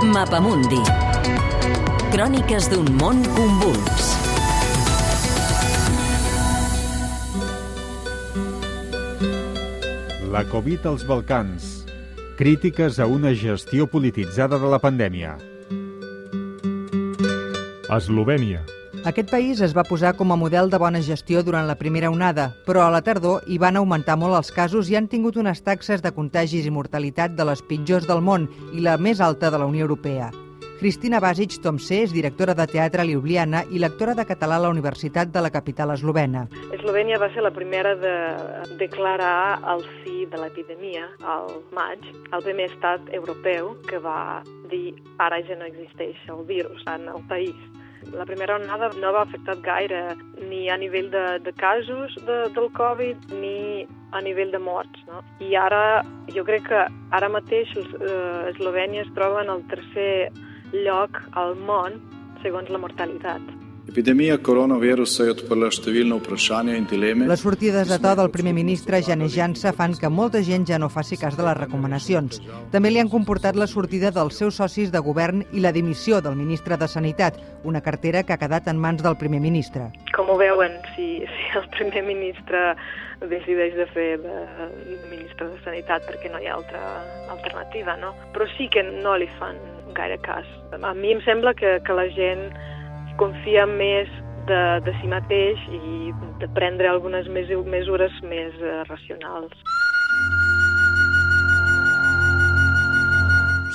Mapamundi. Cròniques d'un món convuls. La Covid als Balcans. Crítiques a una gestió polititzada de la pandèmia. Eslovènia. Aquest país es va posar com a model de bona gestió durant la primera onada, però a la tardor hi van augmentar molt els casos i han tingut unes taxes de contagis i mortalitat de les pitjors del món i la més alta de la Unió Europea. Cristina Basic Tomsé és directora de teatre a Ljubljana i lectora de català a la Universitat de la capital eslovena. Eslovènia va ser la primera de declarar el sí de l'epidèmia al maig, el primer estat europeu que va dir ara ja no existeix el virus en el país. La primera onada no va afectar gaire ni a nivell de, de casos de, del Covid ni a nivell de morts. No? I ara, jo crec que ara mateix eh, Eslovènia es troba en el tercer lloc al món segons la mortalitat. Epidemija koronavirusa je odprla številne vprašanja in dileme. Les sortides de to del primer ministre Janez Jansa fan que molta gent ja no faci cas de les recomanacions. També li han comportat la sortida dels seus socis de govern i la dimissió del ministre de Sanitat, una cartera que ha quedat en mans del primer ministre. Com ho veuen, si, si el primer ministre decideix de fer de ministre de Sanitat perquè no hi ha altra alternativa, no? Però sí que no li fan gaire cas. A mi em sembla que, que la gent confia més de, de si mateix i de prendre algunes mesures més uh, racionals.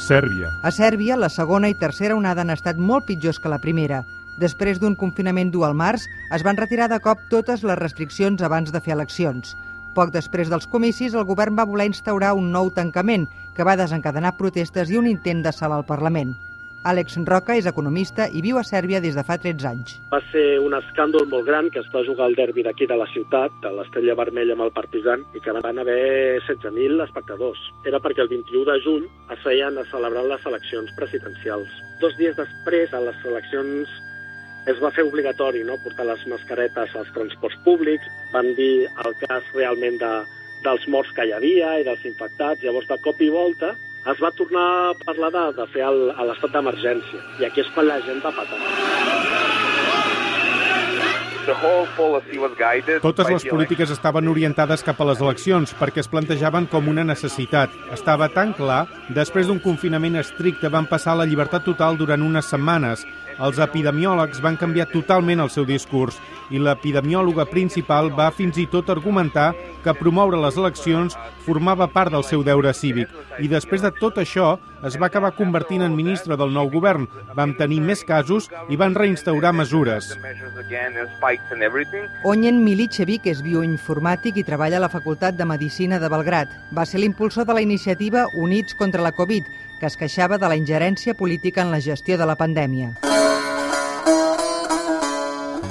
Sèrbia. A Sèrbia, la segona i tercera onada han estat molt pitjors que la primera. Després d'un confinament dur al març, es van retirar de cop totes les restriccions abans de fer eleccions. Poc després dels comicis, el govern va voler instaurar un nou tancament, que va desencadenar protestes i un intent d'assalt al Parlament. Àlex Roca és economista i viu a Sèrbia des de fa 13 anys. Va ser un escàndol molt gran que es va jugar al derbi d'aquí de la ciutat, de l'Estrella Vermella amb el Partizan, i que van haver 16.000 espectadors. Era perquè el 21 de juny es feien a celebrar les eleccions presidencials. Dos dies després, a les eleccions es va fer obligatori no, portar les mascaretes als transports públics, van dir el cas realment de, dels morts que hi havia i dels infectats. Llavors, de cop i volta, es va tornar a parlar de, de fer l'estat d'emergència. I aquí és quan la gent va patar. Totes les polítiques estaven orientades cap a les eleccions perquè es plantejaven com una necessitat. Estava tan clar, després d'un confinament estricte van passar a la llibertat total durant unes setmanes. Els epidemiòlegs van canviar totalment el seu discurs i l'epidemiòloga principal va fins i tot argumentar que promoure les eleccions formava part del seu deure cívic. I després de tot això, es va acabar convertint en ministre del nou govern. Vam tenir més casos i van reinstaurar mesures. Onyen Milicevic és bioinformàtic i treballa a la Facultat de Medicina de Belgrat. Va ser l'impulsor de la iniciativa Units contra la Covid, que es queixava de la ingerència política en la gestió de la pandèmia.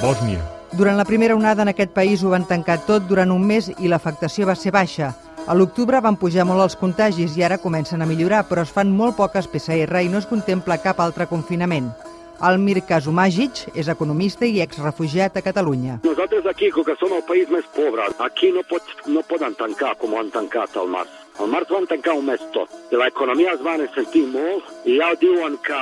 Bòsnia. Durant la primera onada en aquest país ho van tancar tot durant un mes i l'afectació va ser baixa. A l'octubre van pujar molt els contagis i ara comencen a millorar, però es fan molt poques PCR i no es contempla cap altre confinament. Almir Kasumagic és economista i exrefugiat a Catalunya. Nosaltres aquí, com que som el país més pobre, aquí no, pot, no poden tancar com han tancat al març. Al març van tancar un mes tot. I l'economia es va sentir molt i ja diuen que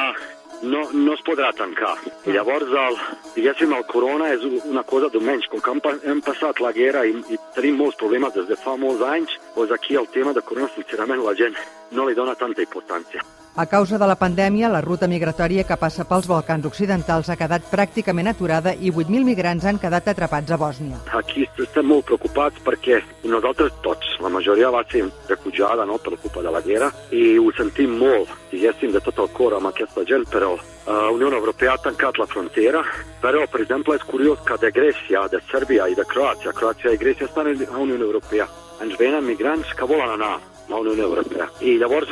no, no es podrà tancar. I llavors, el, diguéssim, el corona és una cosa d'un menys. Com que hem, hem passat la guerra i, i tenim molts problemes des de fa molts anys, doncs aquí el tema de corona, sincerament, la gent no li dona tanta importància. A causa de la pandèmia, la ruta migratòria que passa pels Balcans Occidentals ha quedat pràcticament aturada i 8.000 migrants han quedat atrapats a Bòsnia. Aquí estem molt preocupats perquè nosaltres tots, la majoria va ser refugiada no, per culpa de la guerra i ho sentim molt, diguéssim, de tot el cor amb aquesta gent, però la uh, Unió Europea ha tancat la frontera, però, per exemple, és curiós que de Grècia, de Sèrbia i de Croàcia, Croàcia i Grècia estan a la Unió Europea, ens venen migrants que volen anar a la Unió Europea. I llavors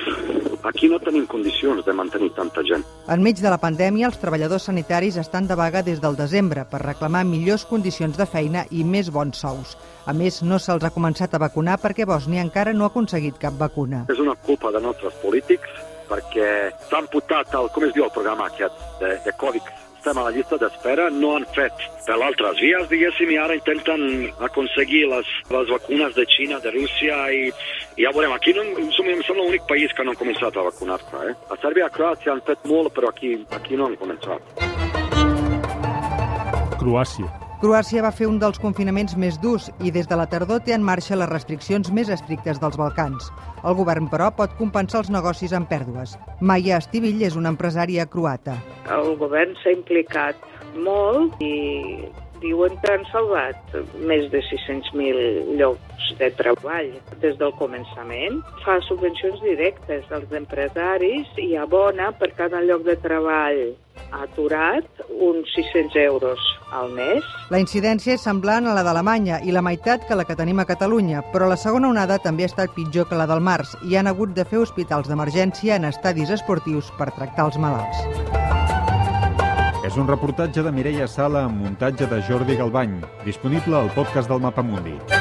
aquí no tenim condicions de mantenir tanta gent. Enmig de la pandèmia, els treballadors sanitaris estan de vaga des del desembre per reclamar millors condicions de feina i més bons sous. A més, no se'ls ha començat a vacunar perquè Bòsnia encara no ha aconseguit cap vacuna. És una culpa de nostres polítics perquè s'han putat el, com es diu el programa aquest, de, de Covid estem a la llista d'espera, no han fet per l'altres vies, diguéssim, i ara intenten aconseguir les, les vacunes de Xina, de Rússia, i, i ja veurem. Aquí no, som, som l'únic país que no han començat a vacunar-se. Eh? A Sèrbia i Croàcia han fet molt, però aquí, aquí no han començat. Croàcia. Croàcia va fer un dels confinaments més durs i des de la tardor té en marxa les restriccions més estrictes dels Balcans. El govern, però, pot compensar els negocis amb pèrdues. Maia Estivill és una empresària croata. El govern s'ha implicat molt i diuen que han salvat més de 600.000 llocs de treball des del començament. Fa subvencions directes als empresaris i abona per cada lloc de treball aturat uns 600 euros al mes. La incidència és semblant a la d'Alemanya i la meitat que la que tenim a Catalunya, però la segona onada també ha estat pitjor que la del març i han hagut de fer hospitals d'emergència en estadis esportius per tractar els malalts. És un reportatge de Mireia Sala amb muntatge de Jordi Galbany, disponible al podcast del Mapamundi.